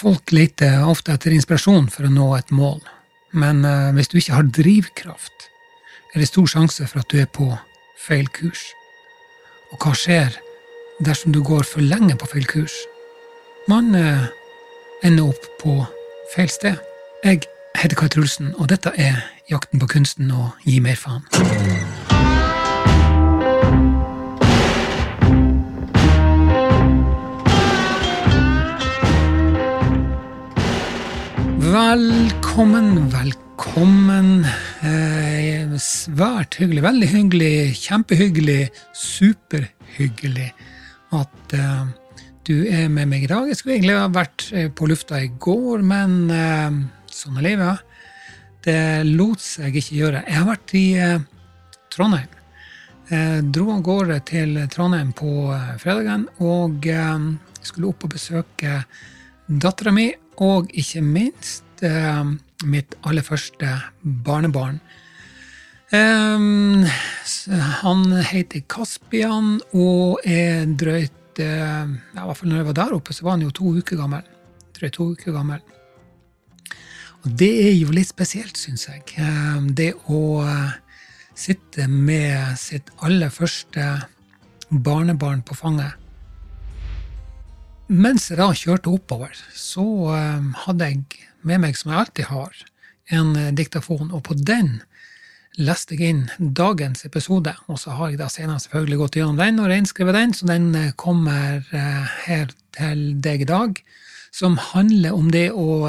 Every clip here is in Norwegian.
Folk leter ofte etter inspirasjon for å nå et mål, men eh, hvis du ikke har drivkraft, er det stor sjanse for at du er på feil kurs. Og hva skjer dersom du går for lenge på feil kurs? Man eh, ender opp på feil sted. Jeg heter Kai Trulsen, og dette er Jakten på kunsten å gi mer faen. Velkommen, velkommen. Eh, svært hyggelig, veldig hyggelig, kjempehyggelig, superhyggelig at eh, du er med meg i dag. Jeg skulle egentlig ha vært eh, på lufta i går, men eh, sånn er livet. Det lot seg ikke gjøre. Jeg har vært i eh, Trondheim. Jeg dro av gårde til Trondheim på eh, fredagen og skulle opp og besøke dattera mi og ikke minst eh, mitt aller første barnebarn. Eh, han heter Kaspian og er drøyt uh, ja, I hvert fall når jeg var der oppe, så var han jo to uker gammel. Drøyt to uker gammel. Og det er jo litt spesielt, syns jeg. Um, det å uh, sitte med sitt aller første barnebarn på fanget mens jeg da kjørte oppover, så uh, hadde jeg med meg, som jeg alltid har, en uh, diktafon, og på den leste jeg inn dagens episode, og så har jeg da senere selvfølgelig gått gjennom den og reinskrevet den, så den uh, kommer her til deg i dag, som handler om det å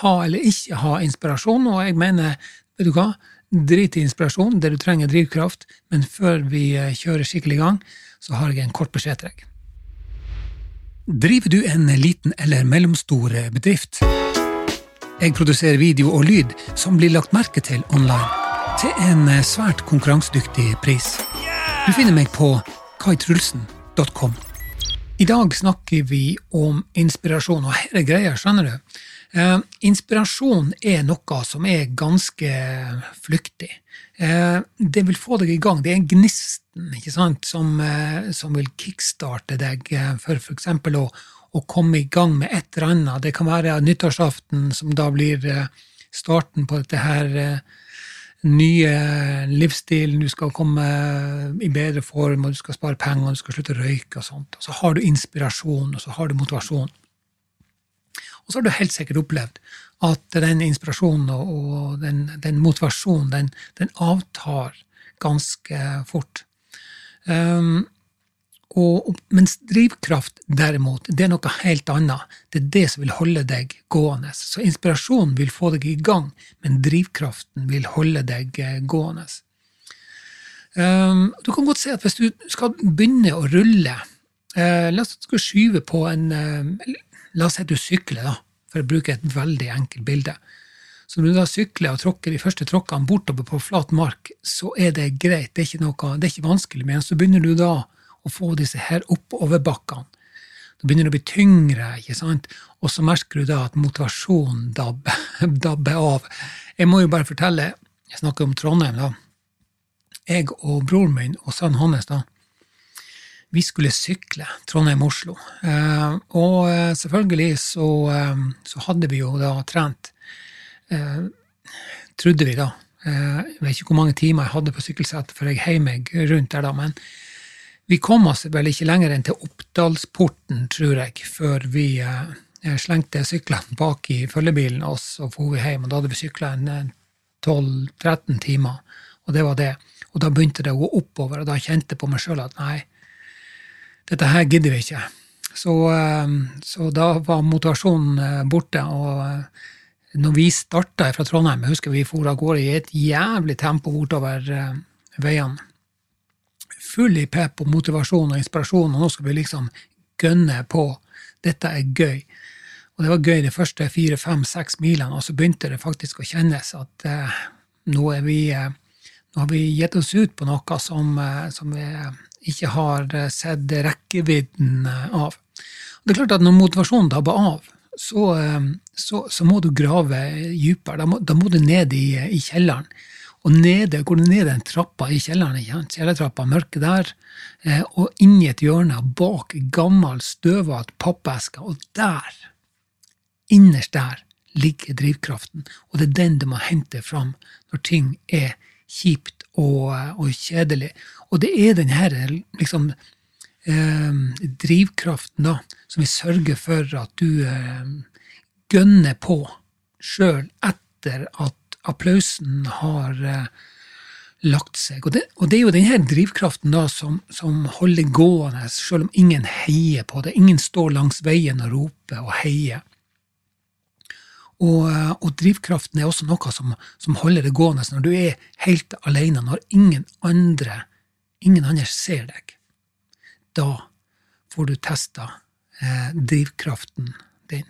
ha eller ikke ha inspirasjon, og jeg mener, vet du hva, drit i inspirasjon, det du trenger drivkraft, men før vi kjører skikkelig i gang, så har jeg en kort beskjed til deg. Driver du en liten eller mellomstor bedrift? Jeg produserer video og lyd som blir lagt merke til online, til en svært konkurransedyktig pris. Du finner meg på kaitrulsen.com. I dag snakker vi om inspirasjon, og her er greia, skjønner du. Eh, inspirasjon er noe som er ganske flyktig. Eh, det vil få deg i gang. Det er gnisten ikke sant, som, eh, som vil kickstarte deg eh, for f.eks. Å, å komme i gang med et eller annet. Det kan være nyttårsaften, som da blir starten på dette her nye livsstilen. Du skal komme i bedre form, og du skal spare penger, du skal slutte å røyke. og sånt. Og så har du inspirasjon, og så har du motivasjon. Og så har du helt sikkert opplevd at den inspirasjonen og den, den motivasjonen, den, den, avtar ganske fort. Um, og, mens drivkraft, derimot, det er noe helt annet. Det er det som vil holde deg gående. Så inspirasjonen vil få deg i gang, men drivkraften vil holde deg eh, gående. Um, du kan godt si at hvis du skal begynne å rulle uh, La oss skyve på en uh, La oss si at du sykler, da for å bruke et veldig enkelt bilde. Så når du da sykler og tråkker de første tråkkene bortover på flat mark, så er det greit, det er ikke, noe, det er ikke vanskelig. Men så begynner du da å få disse her oppoverbakkene. Da begynner det å bli tyngre, ikke sant? og så merker du da at motivasjonen dabber, dabber av. Jeg må jo bare fortelle, jeg snakker om Trondheim, da. Jeg og broren min og sønnen hans da, vi skulle sykle Trondheim-Oslo. Eh, og eh, selvfølgelig så, eh, så, hadde vi jo da trent, trodde vi da. Jeg vet ikke hvor mange timer jeg hadde på sykkelsettet før jeg heiv meg rundt der, da, men vi kom oss vel ikke lenger enn til Oppdalsporten, tror jeg, før vi slengte syklene bak i følgebilen og så for vi hjem. Og da hadde vi sykla 12-13 timer, og det var det. Og da begynte det å gå oppover, og da kjente jeg på meg sjøl at nei, dette her gidder vi ikke. Så, eh, så da var motivasjonen eh, borte. og eh, når vi starta fra Trondheim, jeg husker vi for av gårde i et jævlig tempo bortover veiene. Full i pep og motivasjon og inspirasjon, og nå skal vi liksom gønne på. Dette er gøy. Og det var gøy de første fire, fem, seks milene, og så begynte det faktisk å kjennes at eh, nå, vi, eh, nå, har vi gitt oss ut på noe som, eh, som vi ikke har eh, sett rekkevidden av. av. Det er klart at Når motivasjonen dabber av, så, eh, så, så, må du grave dypere. Da da må du ned i, i, kjelleren. Og nede, går du ned den trappa i kjelleren, kjellertrappa, mørke der, og inn i et hjørne bak gammel, støvete pappeske, og der innerst der ligger drivkraften, og det er den du må hente fram når ting er kjipt og, og kjedelig. Og det er den her liksom, eh, drivkraften da, som vil sørge for at du eh, gønner på sjøl etter at applausen har eh, lagt seg. Og det, og det, er jo denne drivkraften da som, som holder gående, selv om ingen heier på det. Ingen står langs veien og roper og heier. Og, og, drivkraften er også noe som, som, holder det gående når du er helt alene, når ingen andre, ingen andre ser deg. Da får du testa eh, drivkraften din.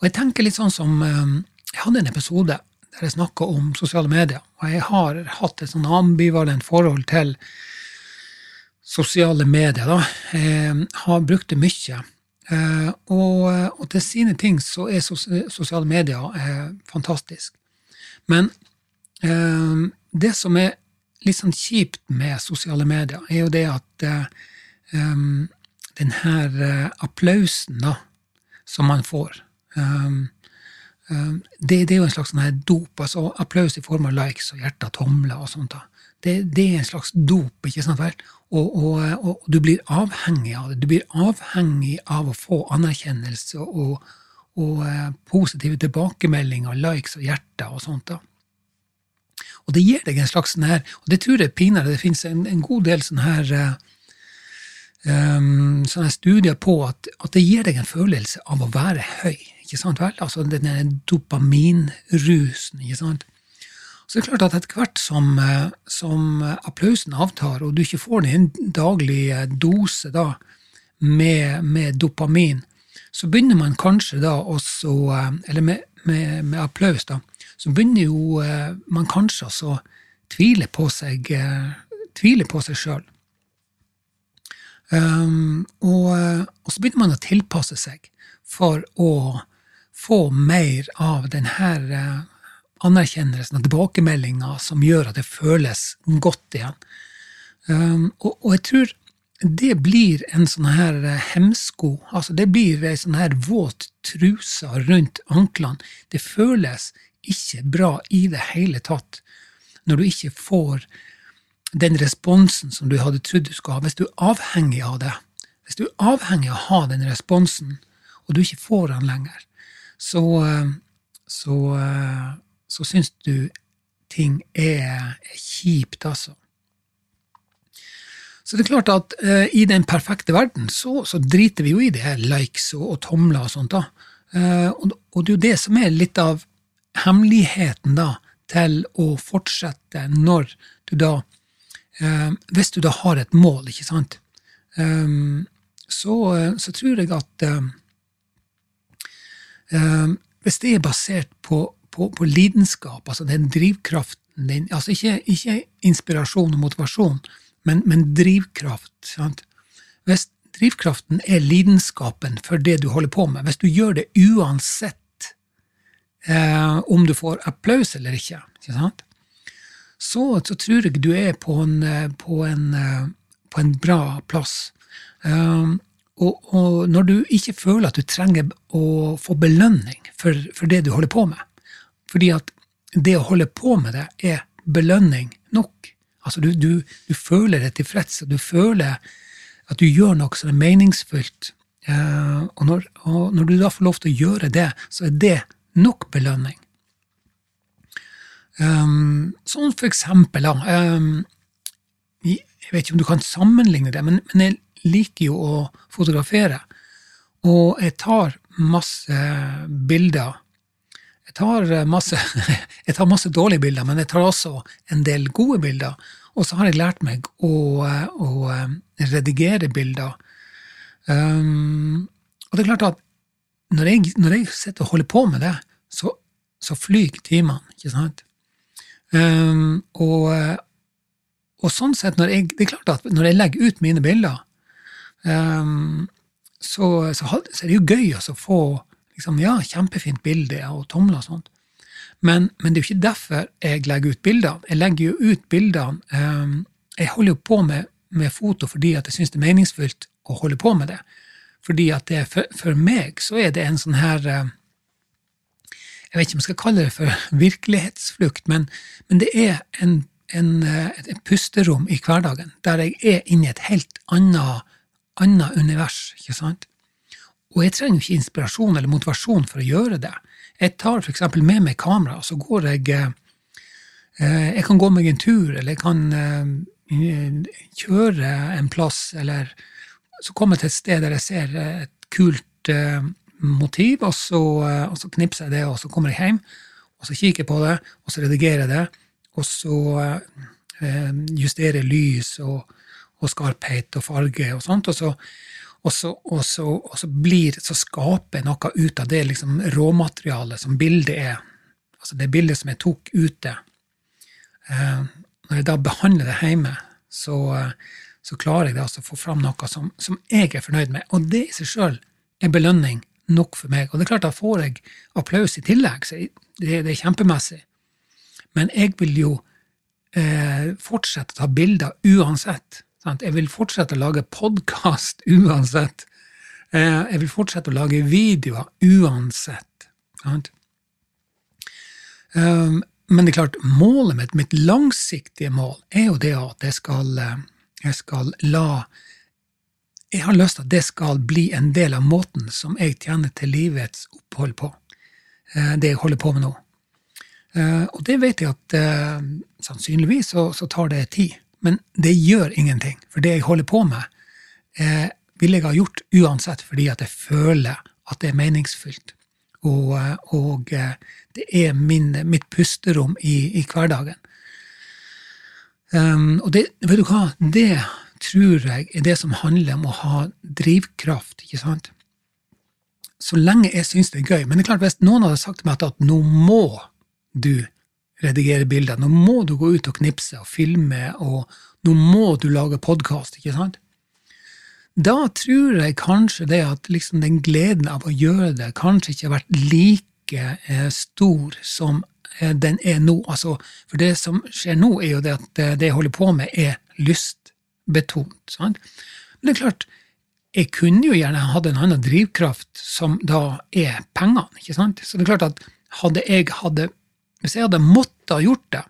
Og jeg tenker litt sånn som eh, Jeg hadde en episode der jeg snakka om sosiale medier, og jeg har hatt et sånn ambivalent forhold til sosiale medier. da. Jeg har brukt det mye. Uh, og, og, til sine ting så er sosiale medier uh, fantastisk. Men det som er litt sånn kjipt med sosiale medier, er jo det at den her applausen da, som man får um, det, det, er jo en slags sånn dop. altså Applaus i form av likes og hjerter, tomler og sånt. da det, det, er en slags dop, ikke sant vel? Og, og, og, du blir avhengig av det. Du blir avhengig av å få anerkjennelse og, og eh, positive tilbakemeldinger, likes og hjerter og sånt. da. Og det gir deg en slags sånn her, og det tror jeg pinadø det finnes en, en, god del sånne her um, sånne studier på at, at, det gir deg en følelse av å være høy. Ikke sant vel? Altså denne dopaminrusen. ikke sant? Så det er klart at etter hvert som, eh, som applausen avtar, og du ikke får en daglig eh, dose da, med, med, dopamin, så begynner man kanskje da også eh, Eller med, med, med applaus, da, så begynner jo man kanskje også tvile på seg tvile på seg sjøl. Um, og, og, så begynner man å tilpasse seg for å få mer av denne anerkjennelsen og tilbakemeldinga som gjør at det føles godt igjen. Um, og, jeg tror det blir en sånn her eh, hemsko. altså Det blir ei sånn her våt truse rundt anklene. Det føles ikke bra i det hele tatt når du ikke får den responsen som du hadde trodd du skulle ha. Hvis du er avhengig av det, hvis du er avhengig av å ha den responsen, og du ikke får den lenger, så, eh, så eh, så syns du ting er, er kjipt, altså. Så det er klart at eh, i den perfekte verden så, så, driter vi jo i det her likes og, og tomler og sånt. da. Eh, og, og, det er jo det som er litt av hemmeligheten da, til å fortsette når du da eh, Hvis du da har et mål, ikke sant, um, så, så, tror jeg at hvis det er basert på på, på lidenskap, altså den drivkraften din, altså ikke, ikke inspirasjon og motivasjon, men, men drivkraft. Sant? Hvis drivkraften er lidenskapen for det du holder på med, hvis du gjør det uansett eh, om du får applaus eller ikke, ikke sant? Så, så, tror jeg du er på en, på en, på en bra plass. Um, og, og, når du ikke føler at du trenger å få belønning for, for det du holder på med, fordi at det å holde på med det er belønning nok. Altså du, du, du føler deg tilfreds, og du føler at du gjør noe som er meningsfullt. Uh, og, når, og, når, du da får lov til å gjøre det, så er det nok belønning. Um, sånn for eksempel um, Jeg vet ikke om du kan sammenligne det, men, men jeg liker jo å fotografere. Og jeg tar masse bilder jeg tar, eh, masse, jeg tar masse dårlige bilder, men jeg tar også en del gode bilder. Og så har jeg lært meg å, eh, å eh, redigere bilder. Um, og det er klart at når jeg, når jeg sitter og holder på med det, så, så flyr timene, ikke sant? Um, og, og, sånn sett, når jeg, det er klart at når jeg legger ut mine bilder, um, så, så, så, er det jo gøy å få liksom, ja, kjempefint bilde og tomler og sånt. Men, men, det er jo ikke derfor jeg legger ut bildene. Jeg legger jo ut bildene um, Jeg holder jo på med, med foto fordi at jeg syns det er meningsfullt å holde på med det. Fordi at det for, for, meg så er det en sånn her uh, Jeg vet ikke om jeg skal kalle det for virkelighetsflukt, men, men det er en, en, et pusterom i hverdagen der jeg er inne i et helt annet, annet univers. ikke sant? Og jeg trenger ikke inspirasjon eller motivasjon for å gjøre det. Jeg tar f.eks. med meg kamera, og så går jeg eh, Jeg kan gå meg en tur, eller jeg kan eh, kjøre en plass, eller så kommer jeg til et sted der jeg ser et kult eh, motiv, og så, og så, knipser jeg det, og så kommer jeg hjem, og så kikker jeg på det, og så redigerer jeg det, og så justerer lys og, og skarphet og farge og sånt, og så, og så, og så, og så, blir, så skaper jeg noe ut av det liksom, råmaterialet som bildet er. Altså det bildet som jeg tok ute. Eh, når jeg da behandler det hjemme, så, så klarer jeg altså å få fram noe som, som, jeg er fornøyd med. Og det i seg sjøl er belønning nok for meg. Og det er klart, da får jeg applaus i tillegg, så det, det er kjempemessig. Men jeg vil jo eh, fortsette å ta bilder uansett. Sant? Jeg vil fortsette å lage podkast uansett. Eh, jeg vil fortsette å lage videoer uansett. Sant? Um, men det er klart, målet mitt, mitt langsiktige mål, er jo det at jeg skal eh, jeg skal la Jeg har lyst til at det skal bli en del av måten som jeg tjener til livets opphold på, eh, det jeg holder på med nå. Og det vet jeg at sannsynligvis så, så tar det tid, men det gjør ingenting. For det jeg holder på med, vil jeg ha gjort uansett fordi at jeg føler at det er meningsfylt. Og, og det er min, mitt pusterom i, i hverdagen. Um, og det, vet du hva, det tror jeg er det som handler om å ha drivkraft, ikke sant? Så lenge jeg syns det er gøy. Men det er klart, hvis noen hadde sagt til meg at nå må du redigere bilder, nå må du gå ut og knipse og filme, og nå må du lage podkast, ikke sant? Da tror jeg kanskje det at liksom den gleden av å gjøre det kanskje ikke har vært like eh, stor som Eh, den er nå. Altså, for det som skjer nå, er jo det at det jeg holder på med, er lystbetont. Sant? Men det er klart, jeg kunne jo gjerne hatt en annen drivkraft, som da er pengene. ikke sant? Så det er klart at hadde jeg hadde, Hvis jeg hadde måttet ha gjort det,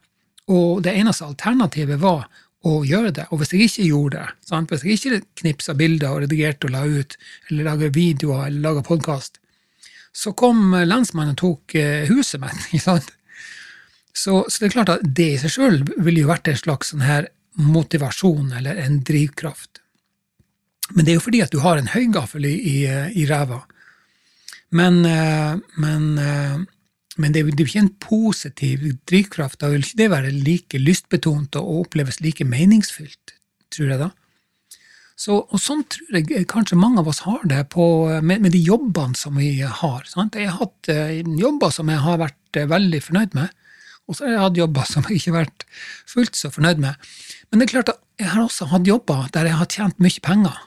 og det eneste alternativet var å gjøre det, og hvis jeg ikke gjorde det, sant? hvis jeg ikke knipsa bilder og redigerte og la ut, eller laga videoer eller laga podkast, så kom lensmannen og tok eh, huset mitt. ikke sant? Så, så, det er klart at det i seg sjøl ville jo vært en slags sånn her motivasjon eller en drivkraft. Men det er jo fordi at du har en høygaffel i, i, i ræva. Men, eh, men, eh, men, det er jo ikke en positiv drivkraft. Da vil ikke det være like lystbetont og oppleves like meningsfylt, tror jeg da. Så, og sånn tror jeg kanskje mange av oss har det på, med, med, de jobbene som vi har. Sant? Jeg har hatt uh, jobber som jeg har vært uh, veldig fornøyd med, og så har jeg hatt jobber som jeg ikke har vært fullt så fornøyd med. Men det er klart at jeg har også hatt jobber der jeg har tjent mye penger.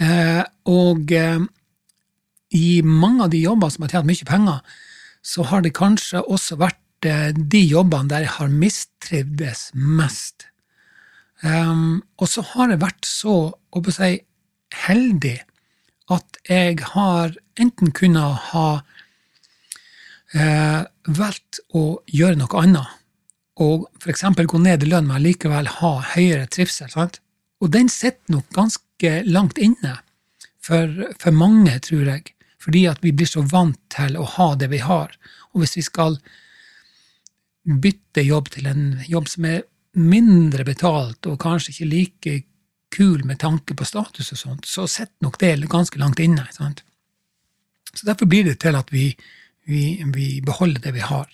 Eh, og eh, i mange av de jobbene som har tjent mye penger, så har det kanskje også vært eh, de jobbene der jeg har mistrivdes mest. Um, og så har jeg vært så å si, heldig at jeg har enten kunnet ha uh, valgt å gjøre noe annet, og f.eks. gå ned i lønn, men likevel ha høyere trivsel. Sant? Og den sitter nok ganske langt inne for, for, mange, tror jeg, fordi at vi blir så vant til å ha det vi har. Og hvis vi skal bytte jobb til en jobb som er mindre betalt, og kanskje ikke like kul med tanke på status og sånt, så sitter nok det ganske langt inne. Sant? Så derfor blir det til at vi vi, vi beholder det vi har.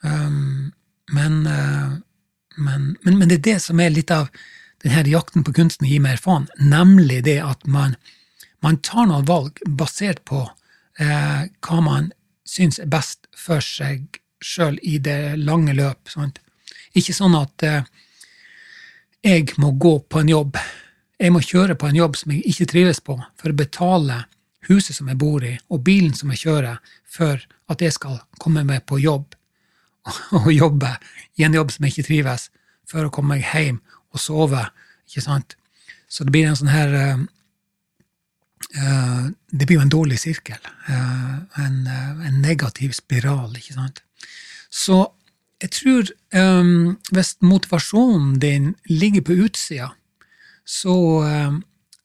Um, men, uh, men, men, men, det er det som er litt av denne jakten på kunsten å gi mer faen, nemlig det at man, man tar noen valg basert på eh, hva man syns er best for seg sjøl i det lange løp. Sant? Ikke sånn at eh, jeg må gå på en jobb, jeg må kjøre på en jobb som jeg ikke trives på, for å betale huset som jeg bor i, og bilen som jeg kjører, for at jeg skal komme meg på jobb og jobbe i en jobb som jeg ikke trives, for å komme meg hjem og sove. ikke sant? Så det blir en sånn her uh, Det blir jo en dårlig sirkel. Uh, en, uh, en, negativ spiral, ikke sant. Så jeg tror um, hvis motivasjonen din ligger på utsida, så,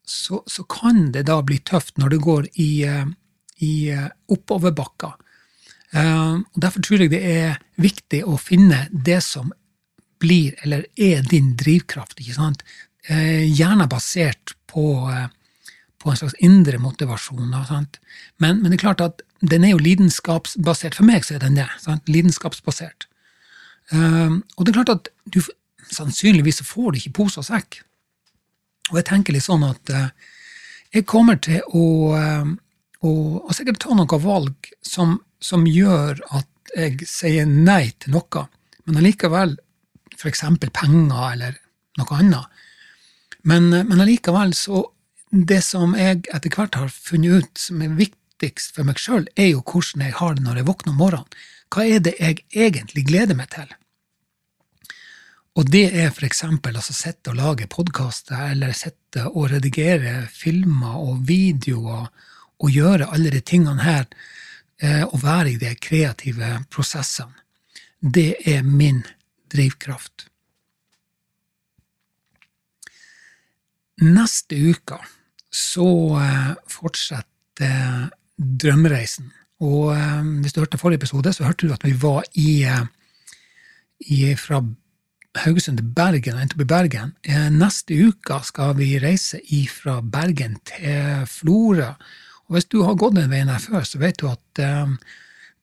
så, så, kan det da bli tøft når det går i, uh, i uh, oppoverbakker. Um, og derfor tror jeg det er viktig å finne det som blir, eller er, din drivkraft. ikke sant? Uh, gjerne basert på, på en slags indre motivasjon. Men, men, det er klart at den er jo lidenskapsbasert. For meg så er den det. Sant? Lidenskapsbasert. Um, og det er klart at du sannsynligvis får du ikke pose og sekk. Og jeg tenker litt sånn at uh, jeg kommer til å, uh, å, å, sikkert ta noen valg som, som, gjør at jeg sier nei til noe, men allikevel f.eks. penger eller noe annet. Men, men allikevel så Det som jeg etter hvert har funnet ut som er viktigst for meg sjøl, er jo hvordan jeg har det når jeg våkner om morgenen. Hva er det jeg egentlig gleder meg til? Og det er for eksempel å sitte og lage podkaster, eller sitte og redigere filmer og videoer, og gjøre alle de tingene her, eh, og være i de kreative prosessene. Det er min drivkraft. Neste uke så eh, fortsetter drømmereisen. Og eh, hvis du hørte forrige episode, så hørte du at vi var i, i fra Haugesund til Bergen, endte opp i Bergen. Eh, neste uke skal vi reise fra Bergen til Florø. Og hvis du har gått den veien her før, så vet du at eh,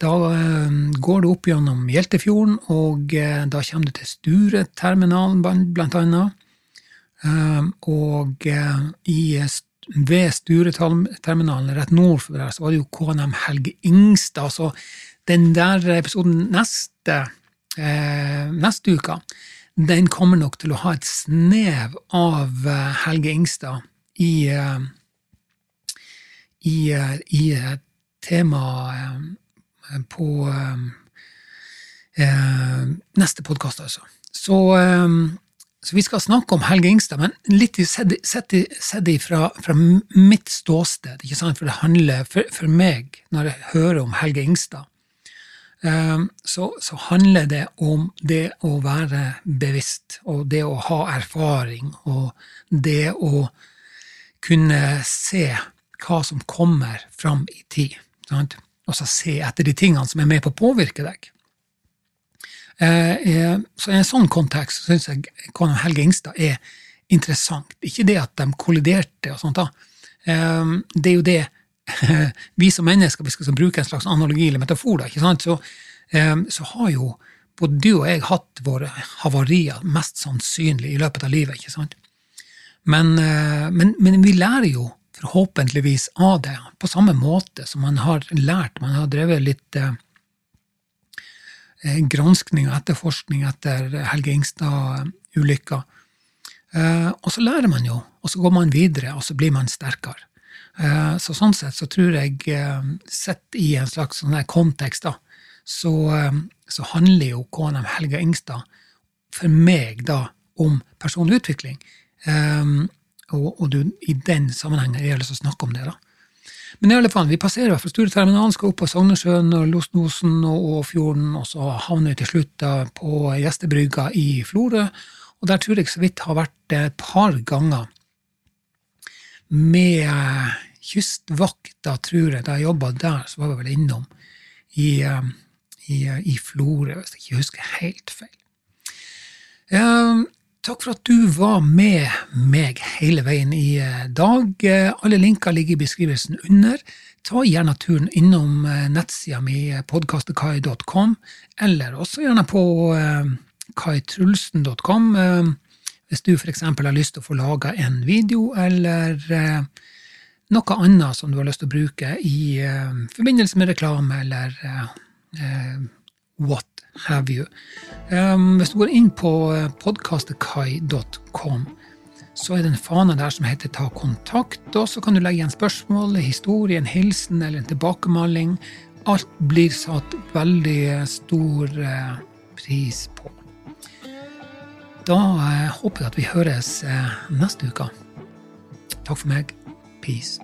da eh, går du opp gjennom Hjeltefjorden, og eh, da kommer du til Stureterminalen, blant annet. Eh, og eh, i, ved Stureterminalen, rett nord for der, så var det jo KNM Helge Ingstad. Så den der episoden neste, neste uke, den kommer nok til å ha et snev av eh, Helge Ingstad i, eh, i, eh, i temaet på neste podkast, altså. Så, så, vi skal snakke om Helge Ingstad, men litt sett fra, fra mitt ståsted, ikke sant? for det handler for, for meg, når jeg hører om Helge Ingstad, Ehm, så, så, handler det om det å være bevisst, og det å ha erfaring, og det å kunne se hva som kommer fram i tid. Sant? Og så se etter de tingene som er med på å påvirke deg. Ehm, eh, så I en sånn kontekst syns jeg Konrad Helge Ingstad er interessant. Ikke det at de kolliderte og sånt, da. Ehm, det er jo det vi som mennesker, vi skal bruke en slags analogi eller metafor, da, ikke sant? Så, um, så, har jo både du og jeg hatt våre havarier mest sannsynlig i løpet av livet. ikke sant? Men, uh, men, men, vi lærer jo forhåpentligvis av det, på samme måte som man har lært. Man har drevet litt uh, granskning og etterforskning etter Helge Ingstad-ulykka. Uh, og så lærer man jo, og så går man videre, og så blir man sterkere. Eh, så sånn sett så tror jeg, eh, sett i en slags sånn kontekst, da, så, eh, så, handler jo KNM Helga Ingstad for meg da om personlig utvikling. Og, og du, i den sammenhengen lyst til å snakke om det. da. Men i alle fall, vi passerer i hvert Store terminal, skal opp på Sognesjøen og Losnosen og Åfjorden, og så havner vi til slutt på gjestebrygga i Florø. Og der tror jeg så vidt har vært et par ganger med Kystvakta, tror jeg. Da jeg jobba der, så var vi vel innom i, um, i, i Florø, hvis jeg ikke husker helt feil. Um, takk for at du var med meg hele veien i uh, dag. Uh, alle linker ligger i beskrivelsen under. Ta gjerne turen innom uh, nettsida mi, podkastekai.com, eller også gjerne på kaitrulsen.com hvis du f.eks. har lyst til å få laga en video, eller noe annet som du har lyst til å bruke i forbindelse med reklame eller what have you. Um, hvis du går inn på podkastekai.com, så er det en fane der som heter Ta kontakt, og så kan du legge igjen spørsmål, historie, en hilsen eller en tilbakemelding. Alt blir satt veldig stor uh, pris på. Da håper jeg at vi høres neste uke. Takk for meg. Peace.